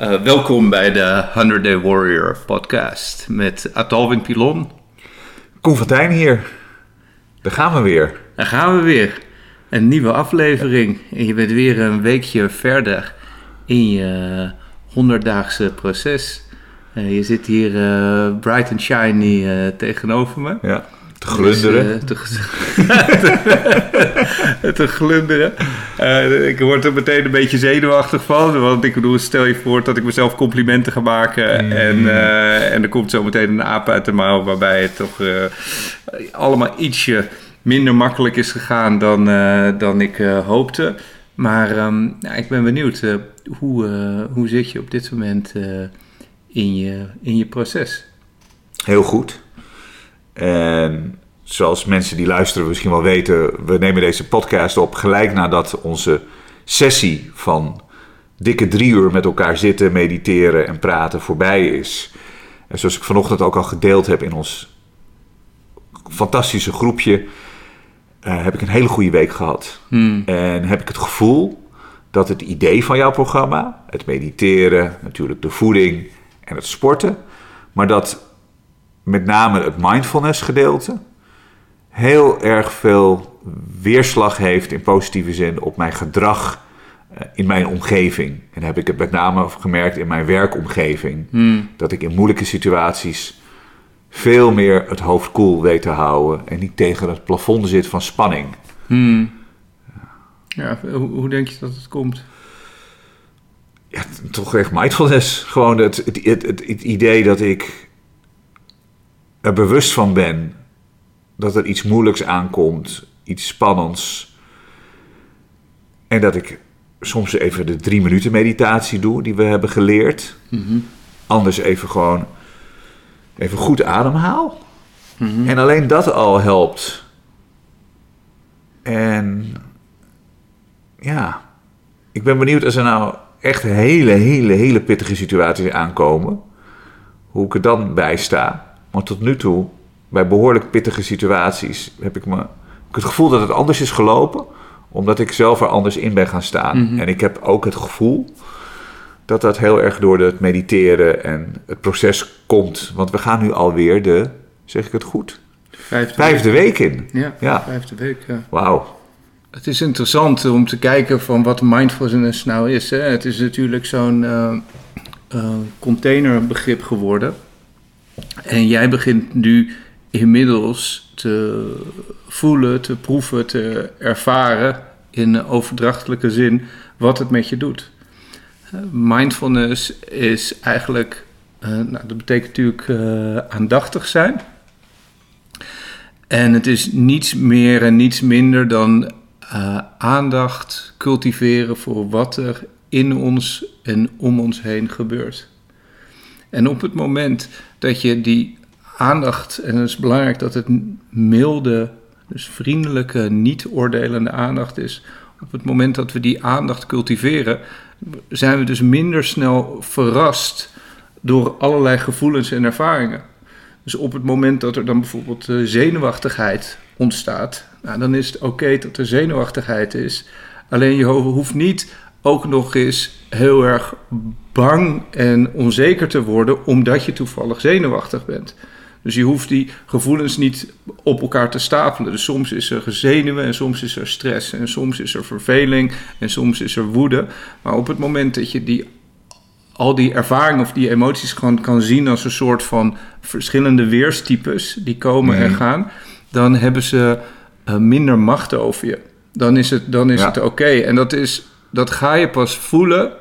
Uh, welkom bij de 100 Day Warrior podcast met Atalwin Pilon. Koen Fontijn hier. Daar gaan we weer. Daar gaan we weer. Een nieuwe aflevering. En je bent weer een weekje verder in je 100-daagse proces. Uh, je zit hier uh, bright and shiny tegenover me. Ja. Te glunderen. Dus, te, te, glunderen. Uh, ik word er meteen een beetje zenuwachtig van. Want ik bedoel, stel je voor dat ik mezelf complimenten ga maken. Mm. En, uh, en er komt zo meteen een aap uit de mouw. Waarbij het toch uh, allemaal ietsje minder makkelijk is gegaan dan, dan ik hoopte. Maar um, nou, ik ben benieuwd. hoe, hoe zit je op dit moment in, je, in je proces? Heel goed. En zoals mensen die luisteren misschien wel weten, we nemen deze podcast op gelijk nadat onze sessie van dikke drie uur met elkaar zitten, mediteren en praten voorbij is. En zoals ik vanochtend ook al gedeeld heb in ons fantastische groepje, uh, heb ik een hele goede week gehad. Hmm. En heb ik het gevoel dat het idee van jouw programma, het mediteren, natuurlijk de voeding en het sporten, maar dat met name het mindfulness gedeelte heel erg veel weerslag heeft in positieve zin op mijn gedrag eh, in mijn omgeving. En heb ik het met name gemerkt in mijn werkomgeving. Hmm. Dat ik in moeilijke situaties veel meer het hoofd koel weet te houden en niet tegen het plafond zit van spanning. Hmm. Ja, hoe, hoe, denk je dat het komt? Ja, toch echt mindfulness. Gewoon het, het, het, het idee dat ik er bewust van ben dat er iets moeilijks aankomt, iets spannends. En dat ik soms even de drie minuten meditatie doe die we hebben geleerd. Mhm. Anders even gewoon even goed ademhaal. Mhm. En alleen dat al helpt. En ja, ik ben benieuwd als er nou echt hele, hele, hele pittige situaties aankomen. Hoe ik er dan bij sta. Maar tot nu toe, bij behoorlijk pittige situaties, heb ik, me, het gevoel dat het anders is gelopen, omdat ik zelf er anders in ben gaan staan. Mhm. En ik heb ook het gevoel dat dat heel erg door het mediteren en het proces komt. Want we gaan nu alweer de, zeg ik het goed? Vijfde, vijfde week. in. Ja, ja. vijfde week. Ja. Wauw. Het is interessant om te kijken van wat mindfulness nou is. Hè? Het is natuurlijk zo'n uh, uh, containerbegrip geworden. En jij begint nu inmiddels te voelen, te proeven, te ervaren in overdrachtelijke zin wat het met je doet. Mindfulness is eigenlijk, uh, nou, dat betekent natuurlijk uh, aandachtig zijn. En het is niets meer en niets minder dan uh, aandacht cultiveren voor wat er in ons en om ons heen gebeurt. En op het moment dat je die aandacht, en het is belangrijk dat het milde, dus vriendelijke, niet oordelende aandacht is. Op het moment dat we die aandacht cultiveren, zijn we dus minder snel verrast door allerlei gevoelens en ervaringen. Dus op het moment dat er dan bijvoorbeeld eh, zenuwachtigheid ontstaat, nou, dan is het oké dat er zenuwachtigheid is. Alleen je hoeft niet ook nog eens heel erg bang en onzeker te worden omdat je toevallig zenuwachtig bent. Dus je hoeft die gevoelens niet op elkaar te stapelen. Dus soms is er zenuwen en soms is er stress en soms is er verveling en soms is er woede. Maar op het moment dat je die, al die ervaringen of die emoties gewoon kan zien als een soort van verschillende weerstypes die komen en mhm. gaan, dan hebben ze uh, minder macht over je. Dan is het, dan is het oké. En dat, is, dat ga je pas voelen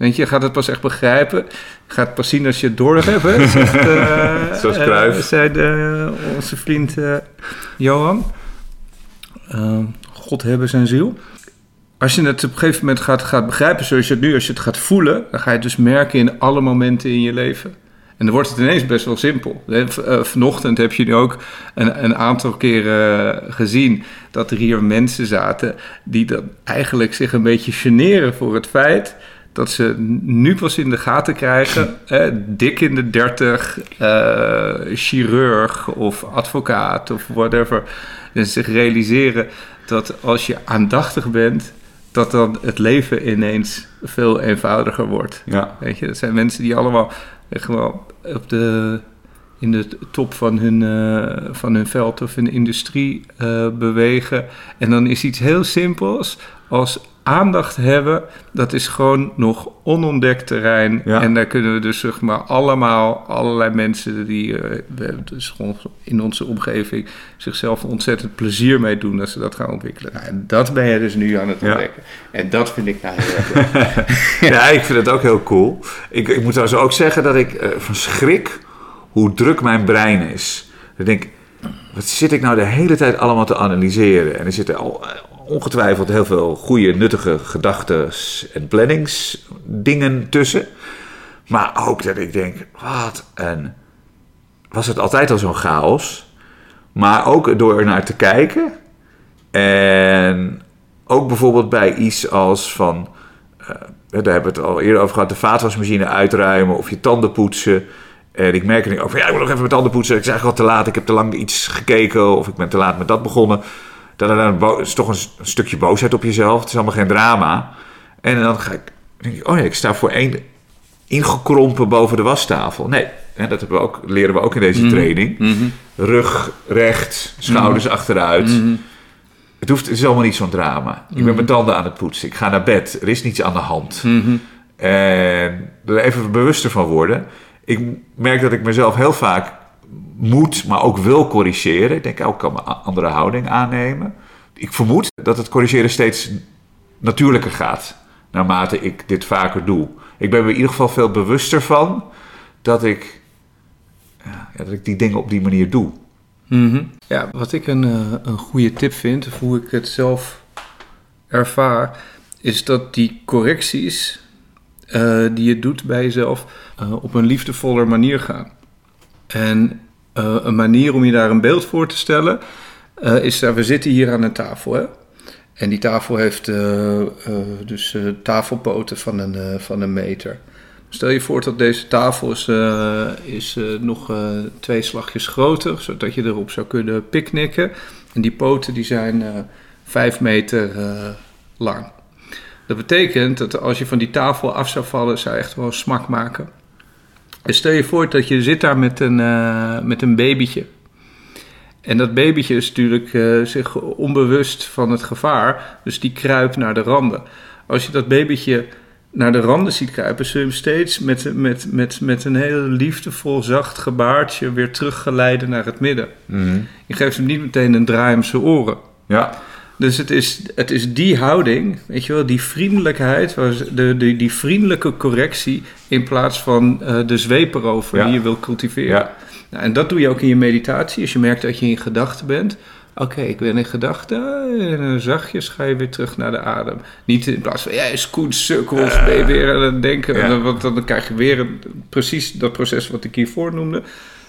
Weet je, gaat het pas echt begrijpen. Gaat het pas zien als je het door hebt. Hè? Zegt, uh, Zoals. Uh, zei de, onze vriend uh, Johan. God hebben zijn ziel. Als je het op een gegeven moment gaat, gaat begrijpen zoals je het nu, als je het gaat voelen, dan ga je het dus merken in alle momenten in je leven. En dan wordt het ineens best wel simpel. Vanochtend heb je nu ook een, een, aantal keren gezien dat er hier mensen zaten die dan eigenlijk zich een beetje generen voor het feit dat ze nu pas in de gaten krijgen, dik in de dertig, uh, chirurg of advocaat of whatever. En zich realiseren dat als je aandachtig bent, dat dan het leven ineens veel eenvoudiger wordt. Ja. Weet je, dat zijn mensen die allemaal echt wel op de, in de top van hun, eh, van hun veld of hun industrie eh, bewegen. En dan is iets heel simpels als aandacht hebben, dat is gewoon nog onontdekt terrein. Ja. En daar kunnen we dus zeg maar allemaal, allerlei mensen die eh, dus gewoon in onze omgeving zichzelf ontzettend plezier mee doen als ze dat gaan ontwikkelen. Nou, en dat ben je dus nu aan het Ja. ontdekken. En dat vind ik nou heel erg leuk. Ja, ik vind het ook heel cool. Ik, ik moet trouwens ook zeggen dat ik eh, van schrik hoe druk mijn brein is. Ik denk, wat zit ik nou de hele tijd allemaal te analyseren? En er zitten al eh, ongetwijfeld heel veel goede, nuttige gedachten en planningsdingen tussen. Maar ook dat ik denk, wat een... Was het altijd al zo'n chaos? Maar ook door er naar te kijken. En ook bijvoorbeeld bij iets als van... eh, daar hebben we het al eerder over gehad. De vaatwasmachine uitruimen of je tanden poetsen. En ik merk er ook van, ja, ik wil nog even mijn tanden poetsen. Ik zeg al te laat, ik heb te lang iets gekeken. Of ik ben te laat met dat begonnen. Dan, dan, dan is toch een, stukje boosheid op jezelf. Het is allemaal geen drama. En dan ga ik, denk ik, oh ja, ik sta voor één ingekrompen boven de wastafel. Nee, hè, dat hebben we ook, leren we ook in deze training. Rug recht, schouders achteruit. Het, hoeft, het is allemaal niet zo'n drama. Ik ben mijn tanden aan het poetsen. Ik ga naar bed. Er is niets aan de hand. En er even bewuster van worden. Ik merk dat ik mezelf heel vaak moet, maar ook wil corrigeren. Ik denk, oh, ik kan a- andere houding aannemen. Ik vermoed dat het corrigeren steeds natuurlijker gaat. Naarmate ik dit vaker doe. Ik ben me in ieder geval veel bewuster van dat ik, ja, dat ik die dingen op die manier doe. Mhm. Ja, wat ik een, eh, een goede tip vind, of hoe ik het zelf ervaar, is dat die correcties eh, die je doet bij jezelf eh, op een liefdevoller manier gaan. En eh, een manier om je daar een beeld voor te stellen eh, is dat we zitten hier aan een tafel. Hè? En die tafel heeft eh, dus tafelpoten van een, van een meter. Stel je voor dat deze tafel is, nog twee slagjes groter, zodat je erop zou kunnen picknicken. En die poten die zijn vijf meter lang. Dat betekent dat als je van die tafel af zou vallen, zou je echt wel smak maken. Stel je voor dat je zit daar met een, eh, met een babytje. En dat babytje is natuurlijk eh, zich onbewust van het gevaar, dus die kruipt naar de randen. Als je dat babytje naar de randen ziet kruipen, zul je hem steeds met, met, met, met een heel liefdevol, zacht gebaartje weer teruggeleiden naar het midden. Je geeft hem niet meteen een draai om zijn oren. Ja, Dus het is, het is die houding, weet je wel, die vriendelijkheid, de, de, die vriendelijke correctie in plaats van eh, de zweep erover Ja. die je wil cultiveren. ja. Nou, en dat doe je ook in je meditatie. Als je merkt dat je in gedachten bent. Oké, ik ben in gedachten. En dan zachtjes ga je weer terug naar de adem. Niet in plaats van, jij is koet, sukkels, ben je weer aan het denken. ja. En dan, want dan krijg je weer een, precies dat proces wat ik hiervoor noemde.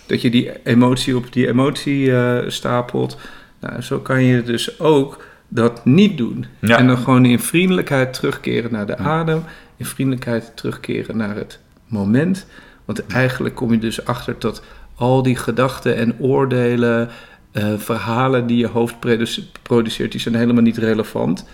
Dat je die emotie op die emotie eh, stapelt. Nou, zo kan je dus ook dat niet doen. Ja. En dan gewoon in vriendelijkheid terugkeren naar de adem. In vriendelijkheid terugkeren naar het moment. Want eigenlijk kom je dus achter dat al die gedachten en oordelen, eh, verhalen die je hoofd produce- produceert, die zijn helemaal niet relevant.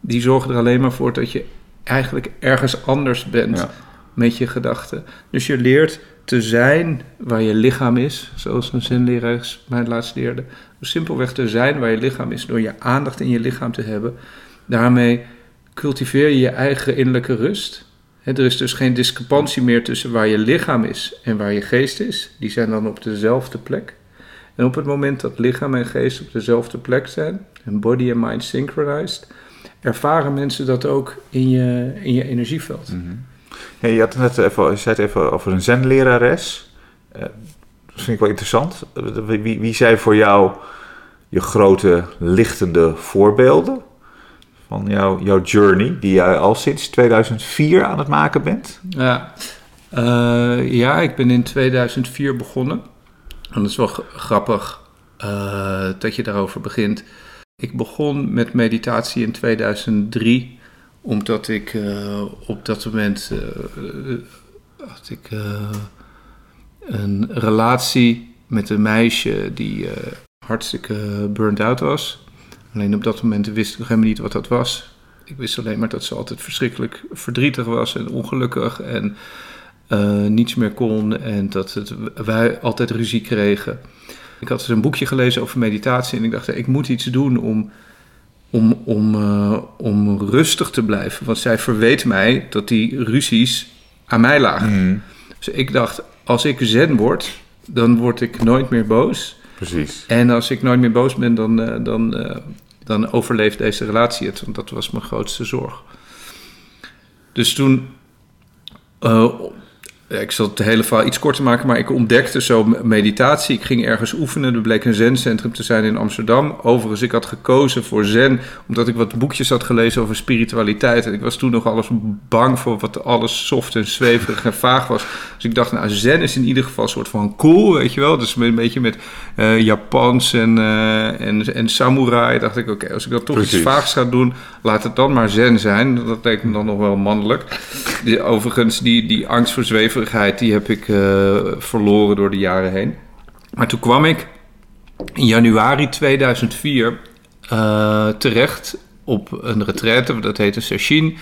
Die zorgen er alleen maar voor dat je eigenlijk ergens anders bent Ja. met je gedachten. Dus je leert te zijn waar je lichaam is, zoals een zenleraar mij laatst leerde. Simpelweg te zijn waar je lichaam is, door je aandacht in je lichaam te hebben. Daarmee cultiveer je je eigen innerlijke rust. Er is dus geen discrepantie meer tussen waar je lichaam is en waar je geest is. Die zijn dan op dezelfde plek. En op het moment dat lichaam en geest op dezelfde plek zijn, en body en mind synchronized, ervaren mensen dat ook in je, in je energieveld. Hey, je had het net even, zei het even over een zenlerares. Dat vind ik wel interessant. Wie, wie zijn voor jou je grote lichtende voorbeelden van jouw, jouw journey, die jij al sinds 2004 aan het maken bent? Ja. Eh, ja, ik ben in 2004 begonnen. En dat is wel grappig eh, dat je daarover begint. Ik begon met meditatie in 2003, omdat ik eh, op dat moment had ik een relatie met een meisje die eh, hartstikke burnt out was. Alleen op dat moment wist ik nog helemaal niet wat dat was. Ik wist alleen maar dat ze altijd verschrikkelijk verdrietig was en ongelukkig en uh, niets meer kon en dat het, wij altijd ruzie kregen. Ik had dus een boekje gelezen over meditatie en ik dacht, ik moet iets doen om, om, om, uh, om rustig te blijven. Want zij verweet mij dat die ruzies aan mij lagen. Mhm. Dus ik dacht, als ik zen word, dan word ik nooit meer boos. Precies. En als ik nooit meer boos ben, dan, uh, dan, uh, dan overleeft deze relatie het. Want dat was mijn grootste zorg. Dus toen uh, ik zal het hele verhaal iets korter maken, maar ik ontdekte zo meditatie. Ik ging ergens oefenen. Er bleek een zencentrum te zijn in Amsterdam. Overigens, ik had gekozen voor zen omdat ik wat boekjes had gelezen over spiritualiteit. En ik was toen nog alles bang voor wat alles soft en zweverig en vaag was. Dus ik dacht, nou, zen is in ieder geval een soort van cool, weet je wel. Dus een beetje met uh, Japans en, uh, en, en samurai. Dacht ik, oké, okay, als ik dan toch Precies. iets vaags ga doen, laat het dan maar zen zijn. Dat leek me dan nog wel mannelijk. Overigens, die, die angst voor die heb ik uh, verloren door de jaren heen. Maar toen kwam ik in januari 2004 uh, terecht op een retraite, dat heette Sachin.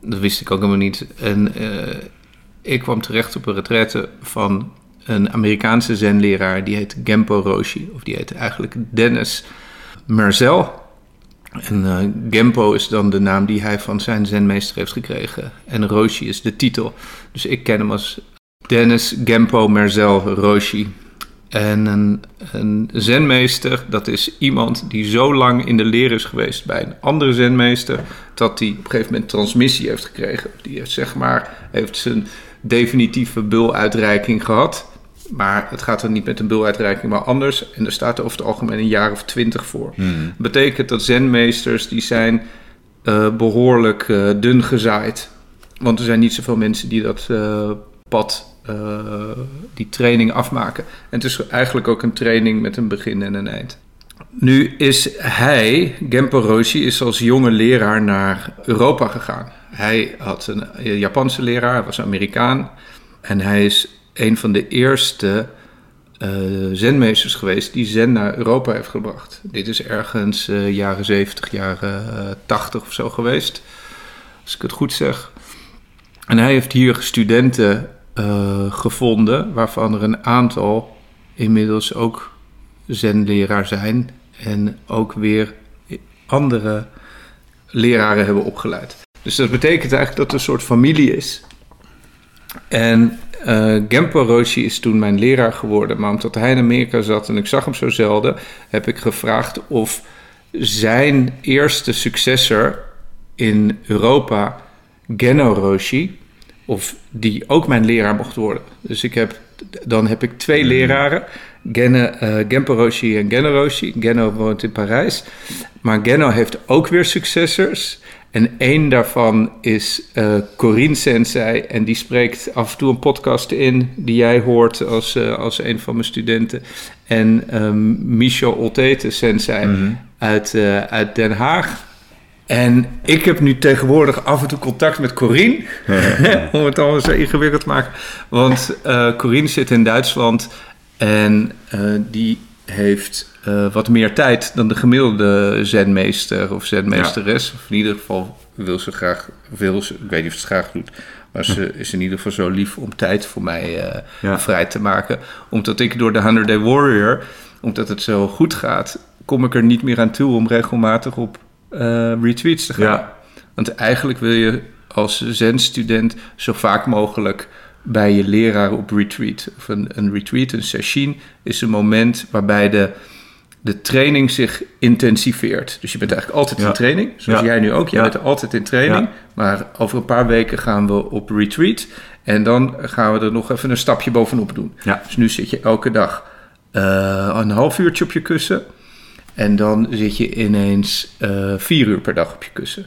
Dat wist ik ook helemaal niet. En uh, ik kwam terecht op een retraite van een Amerikaanse zenleraar, die heet Gempo Roshi, of die heette eigenlijk Dennis Merzel. En uh, Gempo is dan de naam die hij van zijn zenmeester heeft gekregen. En Roshi is de titel. Dus ik ken hem als Dennis Gempo Merzel Roshi. En een, een zenmeester, dat is iemand die zo lang in de leer is geweest bij een andere zenmeester, dat hij op een gegeven moment transmissie heeft gekregen. Die heeft, zeg maar, heeft zijn definitieve buluitreiking gehad. Maar het gaat er niet met een buluitreiking, maar anders. En er staat over het algemeen een jaar of twintig voor. Hmm. Dat betekent dat zenmeesters, die zijn uh, behoorlijk uh, dun gezaaid. Want er zijn niet zoveel mensen die dat uh, pad, die training afmaken. En het is eigenlijk ook een training met een begin en een eind. Nu is hij, Gempo Roshi, is als jonge leraar naar Europa gegaan. Hij had een Japanse leraar, hij was Amerikaan. En hij is een van de eerste uh, zenmeesters geweest die zen naar Europa heeft gebracht. Dit is ergens uh, jaren 70, jaren uh, 80 of zo geweest, als ik het goed zeg. En hij heeft hier studenten gevonden, waarvan er een aantal inmiddels ook zenleraar zijn en ook weer andere leraren hebben opgeleid. Dus dat betekent eigenlijk dat het een soort familie is. En uh, Gempo Roshi is toen mijn leraar geworden. Maar omdat hij in Amerika zat en ik zag hem zo zelden, heb ik gevraagd of zijn eerste successor in Europa, Geno Roshi, of die ook mijn leraar mocht worden. Dus ik heb, dan heb ik twee leraren, Genne, uh, Gempo Roshi en Geno Roshi. Geno woont in Parijs. Maar Geno heeft ook weer successors. En één daarvan is uh, Corinne Sensei. En die spreekt af en toe een podcast in die jij hoort als, uh, als een van mijn studenten. En um, Michel Oltete Sensei Mhm. uit, uh, uit Den Haag. En ik heb nu tegenwoordig af en toe contact met Corinne. om het allemaal zo ingewikkeld te maken. Want Corinne zit in Duitsland en die heeft uh, wat meer tijd dan de gemiddelde zenmeester of zenmeesteres. Ja. Of in ieder geval wil ze graag, wil ze, ik weet niet of ze het graag doet, maar ze is in ieder geval zo lief om tijd voor mij uh, ja. vrij te maken. Omdat ik door de 100 Day Warrior, omdat het zo goed gaat, kom ik er niet meer aan toe om regelmatig op uh, retreats te gaan. Ja. Want eigenlijk wil je als zen-student zo vaak mogelijk bij je leraar op retreat. Of een, een retreat, een session, is een moment waarbij de, de training zich intensiveert. Dus je bent eigenlijk altijd ja. in training, zoals ja. jij nu ook. Jij ja. bent altijd in training, maar over een paar weken gaan we op retreat. En dan gaan we er nog even een stapje bovenop doen. Dus nu zit je elke dag uh, een half uurtje op je kussen. En dan zit je ineens uh, vier uur per dag op je kussen.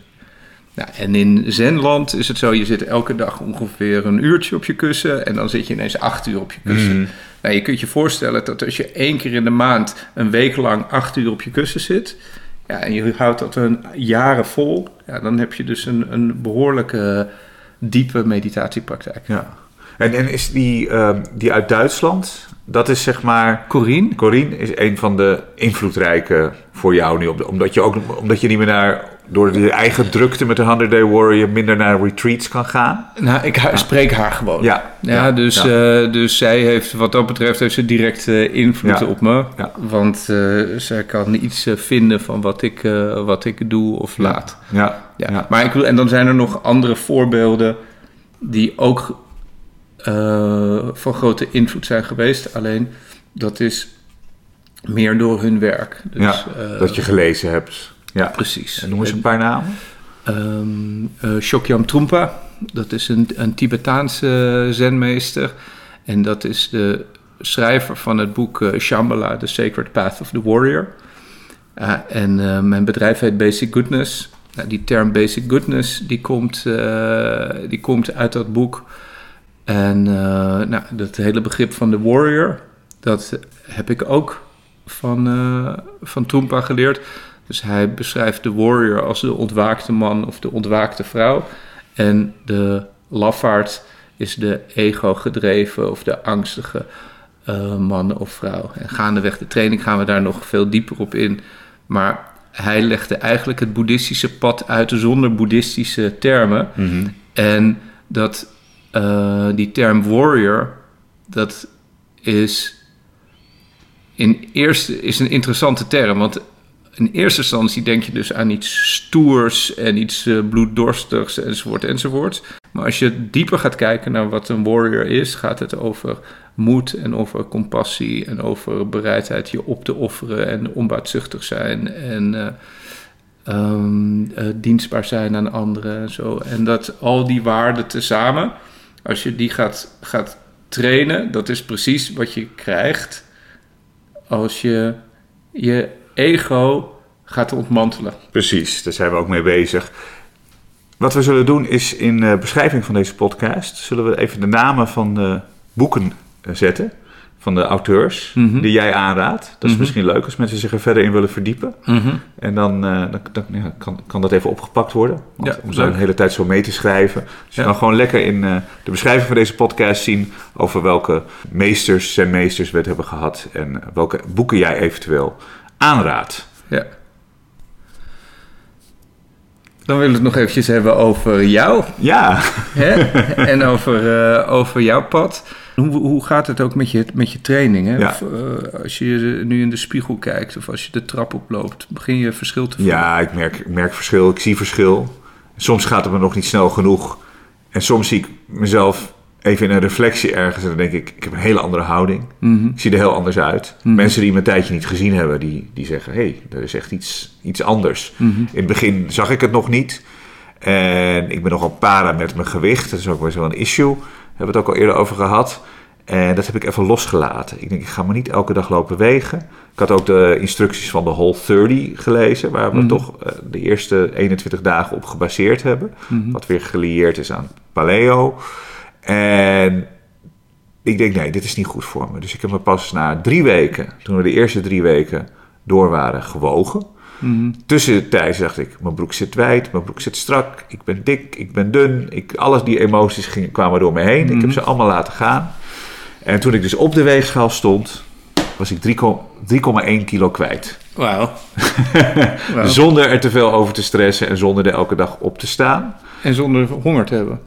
Nou, en in Zenland is het zo, je zit elke dag ongeveer een uurtje op je kussen en dan zit je ineens acht uur op je kussen. Mm. Nou, je kunt je voorstellen dat als je één keer in de maand een week lang acht uur op je kussen zit, ja, en je houdt dat een jaren vol, ja, dan heb je dus een, een behoorlijke diepe meditatiepraktijk. Ja. En, en is die, ehm, die uit Duitsland, dat is zeg maar... Corine? Corine is een van de invloedrijke voor jou nu. Omdat je, ook, omdat je niet meer naar, door de eigen drukte met de 100 Day Warrior minder naar retreats kan gaan. Nou, ik ha- spreek haar gewoon. Ja. Ja, dus, ja. eh, dus zij heeft, wat dat betreft, heeft ze direct eh, invloed op me. Ja. Want eh, zij kan iets vinden van wat ik, wat ik doe of laat. Ja, Ja. ja. Maar ik wil, en dan zijn er nog andere voorbeelden die ook eh, van grote invloed zijn geweest. Alleen dat is meer door hun werk. Dus, Ja, eh, dat je gelezen hebt. Ja. Precies. En noem eens een paar namen. Ehm eh, Shokyam Trungpa, dat is een, een Tibetaanse zenmeester. En dat is de schrijver van het boek Shambhala, The Sacred Path of the Warrior. En mijn bedrijf heet Basic Goodness. Nou, die term Basic Goodness, die komt, die komt uit dat boek. En eh, nou, dat hele begrip van de warrior, dat heb ik ook van, eh van Trungpa geleerd. Dus hij beschrijft de warrior als de ontwaakte man of de ontwaakte vrouw. En de lafaard is de ego-gedreven of de angstige eh, man of vrouw. En gaandeweg de training gaan we daar nog veel dieper op in. Maar hij legde eigenlijk het boeddhistische pad uit zonder boeddhistische termen. En dat, eh, die term warrior, dat is, in eerste, is een interessante term. Want in eerste instantie denk je dus aan iets stoers en iets eh, bloeddorstigs enzovoort enzovoort. Maar als je dieper gaat kijken naar wat een warrior is, gaat het over moed en over compassie en over bereidheid je op te offeren en onbaatzuchtig zijn en eh, ehm, eh, dienstbaar zijn aan anderen en zo. En dat al die waarden tezamen, als je die gaat, gaat trainen, dat is precies wat je krijgt als je je ego gaat ontmantelen. Precies, daar zijn we ook mee bezig. Wat we zullen doen is in de beschrijving van deze podcast... zullen we even de namen van de boeken eh, zetten... van de auteurs Mhm. die jij aanraadt. Dat is Mhm. misschien leuk als mensen zich er verder in willen verdiepen. En dan, eh, dan, dan ja, kan, kan dat even opgepakt worden. Want Ja, om zo leuk. de hele tijd zo mee te schrijven. Dus je kan gewoon lekker in eh, de beschrijving van deze podcast zien... over welke meesters en meesters we het hebben gehad... en welke boeken jij eventueel aanraadt. Ja. Dan willen we het nog eventjes hebben over jou Ja, hè? en over, eh, over jouw pad. Hoe, hoe gaat het ook met je, met je training? Hè? Ja. Of, eh, als je nu in de spiegel kijkt of als je de trap oploopt, begin je verschil te voelen? Ja, ik merk, ik merk verschil, ik zie verschil. Soms gaat het me nog niet snel genoeg. En soms zie ik mezelf even in een reflectie ergens en dan denk ik, ik heb een hele andere houding. Mhm. Ik zie er heel anders uit. Mhm. Mensen die me een tijdje niet gezien hebben, die, die zeggen, hé, hey, er is echt iets, iets anders. Mhm. In het begin zag ik het nog niet. En ik ben nogal para met mijn gewicht. Dat is ook wel zo'n issue. Daar hebben we het ook al eerder over gehad. En dat heb ik even losgelaten. Ik denk, ik ga maar niet elke dag lopen wegen. Ik had ook de instructies van de Whole 30 gelezen, waar we Mhm. toch eh, de eerste 21 dagen op gebaseerd hebben. Wat weer gelieerd is aan paleo. En ik denk, nee, dit is niet goed voor me. Dus ik heb me pas na drie weken, toen we de eerste drie weken door waren, gewogen. Mhm. Tussentijds dacht ik, mijn broek zit wijd, mijn broek zit strak, ik ben dik, ik ben dun. Ik, alles die emoties gingen, kwamen door me heen. Ik Mhm. heb ze allemaal laten gaan. En toen ik dus op de weegschaal stond, was ik 3,1 3,1 kilo kwijt. Wauw. Wauw. Zonder er te veel over te stressen en zonder er elke dag op te staan. En zonder honger te hebben.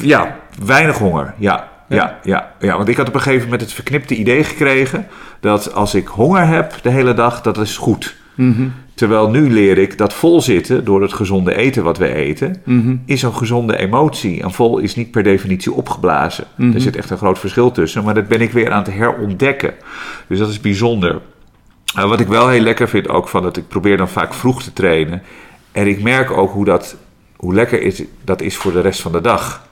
Ja, weinig honger. Ja, Ja. ja, ja, ja. Want ik had op een gegeven moment het verknipte idee gekregen dat als ik honger heb de hele dag, dat is goed. Mhm. Terwijl nu leer ik dat vol zitten door het gezonde eten wat we eten, Mhm. is een gezonde emotie. En vol is niet per definitie opgeblazen. Mhm. Er zit echt een groot verschil tussen. Maar dat ben ik weer aan het herontdekken. Dus dat is bijzonder. Wat ik wel heel lekker vind ook van dat ik probeer dan vaak vroeg te trainen. En ik merk ook hoe, dat, hoe lekker is, dat is voor de rest van de dag.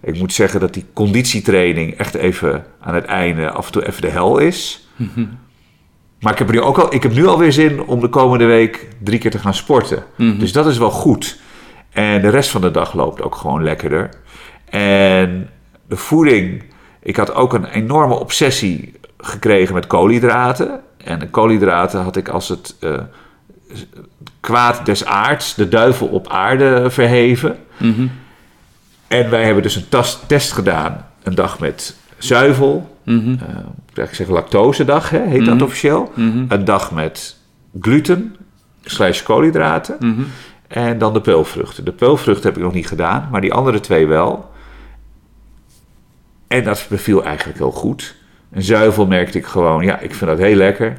Ik moet zeggen dat die conditietraining echt even aan het einde af en toe even de hel is. Mhm. Maar ik heb, nu ook al, ik heb nu alweer zin om de komende week drie keer te gaan sporten. Mhm. Dus dat is wel goed. En de rest van de dag loopt ook gewoon lekkerder. En de voeding. Ik had ook een enorme obsessie gekregen met koolhydraten. En de koolhydraten had ik als het eh, kwaad des aards, de duivel op aarde verheven. Mhm. En wij hebben dus een tas- test gedaan een dag met zuivel. Mhm. Uh, ik zeg lactosedag, hè, heet Mhm. dat officieel. Mhm. Een dag met gluten, slash koolhydraten. Mhm. En dan de peulvruchten. De peulvruchten heb ik nog niet gedaan, maar die andere twee wel. En dat beviel eigenlijk heel goed. Een zuivel merkte ik gewoon, ja, ik vind dat heel lekker.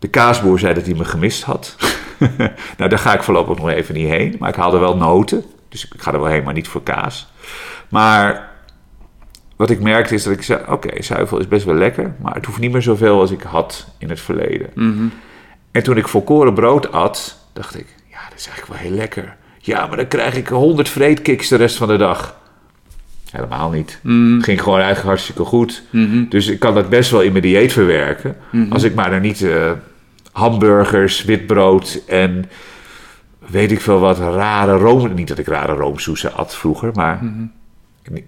De kaasboer zei dat hij me gemist had. nou, daar ga ik voorlopig nog even niet heen. Maar ik haalde wel noten. Dus ik ga er wel heen, maar niet voor kaas. Maar wat ik merkte is dat ik zei: Oké, zuivel is best wel lekker. Maar het hoeft niet meer zoveel als ik had in het verleden. Mhm. En toen ik volkoren brood at, dacht ik: Ja, dat is eigenlijk wel heel lekker. Ja, maar dan krijg ik 100 vreedkiks de rest van de dag. Helemaal niet. Het ging gewoon eigenlijk hartstikke goed. Mhm. Dus ik kan dat best wel in mijn dieet verwerken. Mhm. Als ik maar dan niet eh, hamburgers, witbrood en weet ik veel wat rare room... Niet dat ik rare roomsoezen at vroeger, maar Mhm.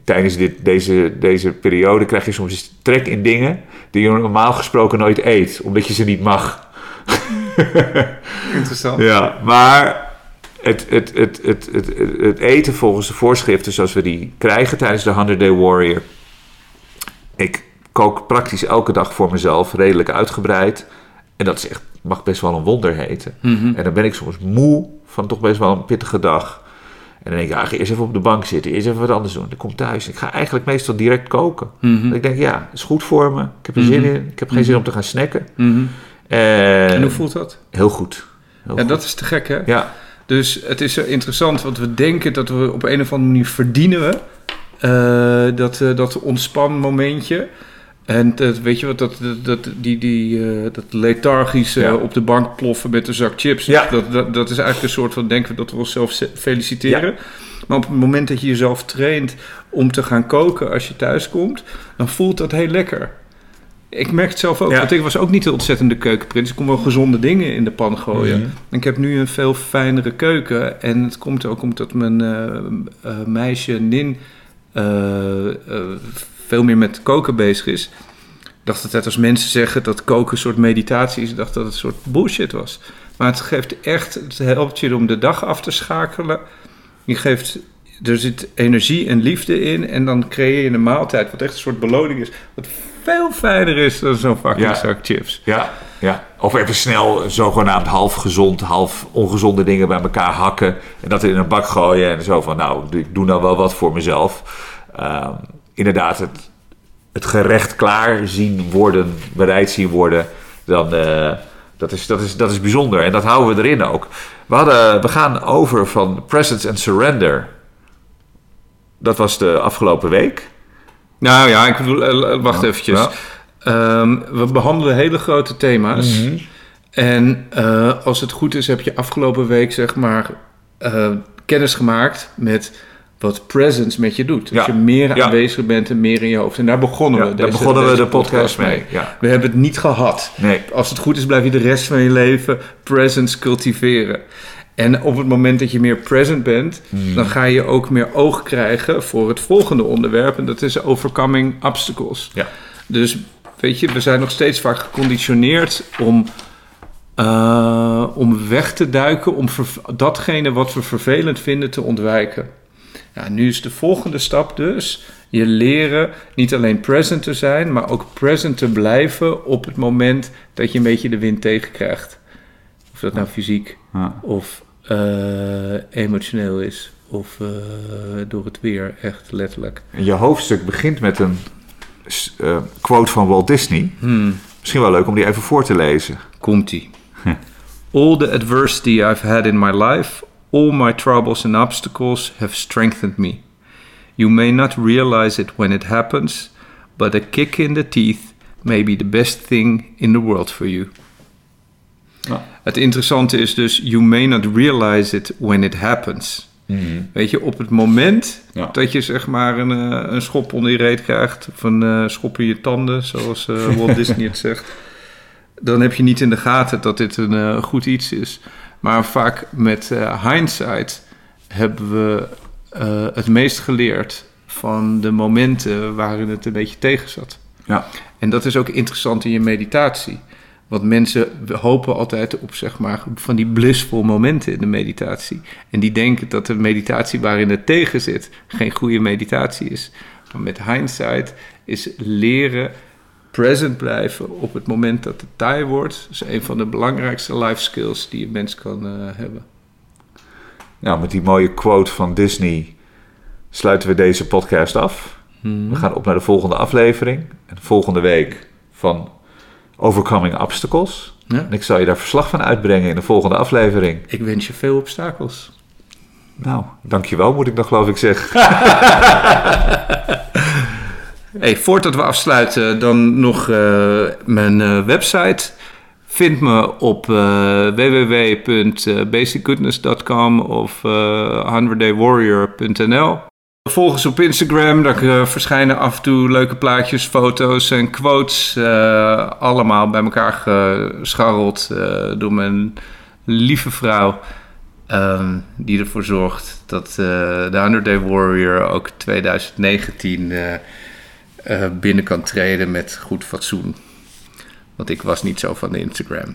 tijdens dit, deze, deze periode krijg je soms trek in dingen die je normaal gesproken nooit eet, omdat je ze niet mag. Interessant. Ja, maar het, het, het, het, het, het, het eten volgens de voorschriften zoals we die krijgen tijdens de 100 Day Warrior. Ik kook praktisch elke dag voor mezelf, redelijk uitgebreid. En dat is echt, mag best wel een wonder heten. Mhm. En dan ben ik soms moe van toch best wel een pittige dag. En dan denk ik, ja, ga eerst even op de bank zitten, eerst even wat anders doen. Dan kom ik thuis. Ik ga eigenlijk meestal direct koken. Mhm. Ik denk, ja, is goed voor me. Ik heb er zin in. Ik heb geen zin om te gaan snacken. Mhm. En, En hoe voelt dat? Heel goed. Heel Ja, goed. dat is te gek, hè? Ja, Dus het is interessant, want we denken dat we op een of andere manier verdienen we eh, dat, eh, dat ontspanmomentje. En dat, weet je wat, dat, dat, die, die, eh, dat lethargische Ja. op de bank ploffen met een zak chips. Ja. Dat, dat, dat is eigenlijk een soort van denken dat we onszelf feliciteren. Maar op het moment dat je jezelf traint om te gaan koken als je thuis komt, dan voelt dat heel lekker. Ik merk het zelf ook, Ja. want ik was ook niet de ontzettende keukenprins. Ik kon wel gezonde dingen in de pan gooien. Mhm. En Ik heb nu een veel fijnere keuken. En het komt ook omdat mijn eh, eh, meisje Nin veel meer met koken bezig is. Ik dacht altijd als mensen zeggen dat koken een soort meditatie is, dacht dat het een soort bullshit was. Maar het geeft echt, het helpt je om de dag af te schakelen. Je geeft, er zit energie en liefde in en dan creëer je een maaltijd wat echt een soort beloning is. Wat veel fijner is dan zo'n fucking Ja. zak chips. ja, ja. Of even snel zogenaamd half gezond, half ongezonde dingen bij elkaar hakken. En dat in een bak gooien. En zo van, nou, ik doe nou wel wat voor mezelf. Ehm, inderdaad, het, het gerecht klaar zien worden, bereid zien worden. Dan, eh, dat, is, dat, is, dat is bijzonder. En dat houden we erin ook. We, hadden, we gaan over van presence and surrender. Dat was de afgelopen week. Nou ja, ik bedoel, eh, wacht Ja. eventjes. Ja. Ehm, we behandelen hele grote thema's. Mhm. En eh, als het goed is, heb je afgelopen week zeg maar eh, kennis gemaakt met wat presence met je doet. Dat Ja. je meer Ja. aanwezig bent en meer in je hoofd. En daar begonnen Ja, we. daar begonnen we de podcast mee. Ja. We hebben het niet gehad. Nee. Als het goed is, blijf je de rest van je leven presence cultiveren. En op het moment dat je meer present bent, Mhm. dan ga je ook meer oog krijgen voor het volgende onderwerp. En dat is overcoming obstacles. Ja. Dus weet je, we zijn nog steeds vaak geconditioneerd om, eh, om weg te duiken, om datgene wat we vervelend vinden te ontwijken. Ja, nu is de volgende stap dus je leren niet alleen present te zijn, maar ook present te blijven op het moment dat je een beetje de wind tegenkrijgt. Of dat nou fysiek Ja. of eh, emotioneel is of eh, door het weer, echt letterlijk. Je hoofdstuk begint met een eh, quote van Walt Disney. Hmm. Misschien wel leuk om die even voor te lezen. Komt-ie. All the adversity I've had in my life, all my troubles and obstacles have strengthened me. You may not realize it when it happens, but a kick in the teeth may be the best thing in the world for you. Ja. Het interessante is dus, you may not realize it when it happens. Weet je, op het moment Ja. dat je zeg maar een, eh, een schop onder je reet krijgt, of een eh, schop in je tanden, zoals eh, Walt Disney het zegt, dan heb je niet in de gaten dat dit een goed iets is. Maar vaak met eh, hindsight hebben we eh, het meest geleerd van de momenten waarin het een beetje tegen zat. Ja. En dat is ook interessant in je meditatie. Want mensen hopen altijd op zeg maar, van die blissful momenten in de meditatie. En die denken dat de meditatie waarin het tegen zit geen goede meditatie is. Maar met hindsight is leren present blijven op het moment dat het taai wordt. is een van de belangrijkste life skills die een mens kan uh, hebben. Nou, met die mooie quote van Disney sluiten we deze podcast af. Hmm. We gaan op naar de volgende aflevering. En volgende week van Overcoming Obstacles. Ja. En ik zal je daar verslag van uitbrengen in de volgende aflevering. Ik wens je veel obstakels. Nou, dankjewel moet ik dan geloof ik zeggen. Hey, voordat we afsluiten, dan nog uh, mijn uh, website. Vind me op uh, www.basicgoodness.com of 100daywarrior.nl. Volg ons op Instagram, daar verschijnen af en toe leuke plaatjes, foto's en quotes. allemaal bij elkaar gescharreld door mijn lieve vrouw. Um, die ervoor zorgt dat de 100 Day Warrior ook 2019 uh, binnen kan treden met goed fatsoen. Want ik was niet zo van de Instagram.